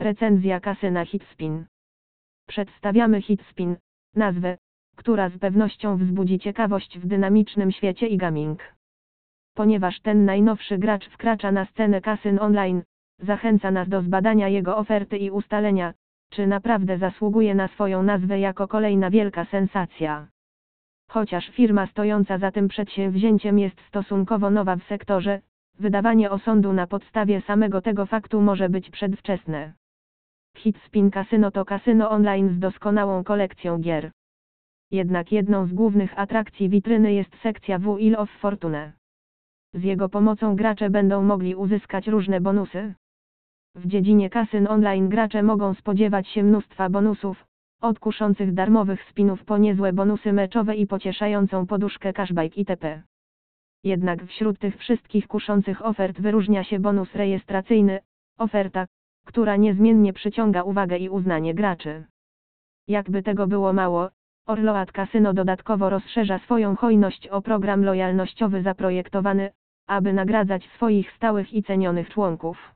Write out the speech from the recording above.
Recenzja kasyna Hitspin. Przedstawiamy Hitspin, nazwę, która z pewnością wzbudzi ciekawość w dynamicznym świecie i gaming. Ponieważ ten najnowszy gracz wkracza na scenę kasyn online, zachęca nas do zbadania jego oferty i ustalenia, czy naprawdę zasługuje na swoją nazwę jako kolejna wielka sensacja. Chociaż firma stojąca za tym przedsięwzięciem jest stosunkowo nowa w sektorze, wydawanie osądu na podstawie samego tego faktu może być przedwczesne. Hitspin Casino to kasyno online z doskonałą kolekcją gier. Jednak jedną z głównych atrakcji witryny jest sekcja Wheel of Fortune. Z jego pomocą gracze będą mogli uzyskać różne bonusy. W dziedzinie kasyn online gracze mogą spodziewać się mnóstwa bonusów, od kuszących darmowych spinów po niezłe bonusy meczowe i pocieszającą poduszkę cashback itp. Jednak wśród tych wszystkich kuszących ofert wyróżnia się bonus rejestracyjny, oferta, która niezmiennie przyciąga uwagę i uznanie graczy. Jakby tego było mało, Orloat Casino dodatkowo rozszerza swoją hojność o program lojalnościowy zaprojektowany, aby nagradzać swoich stałych i cenionych członków.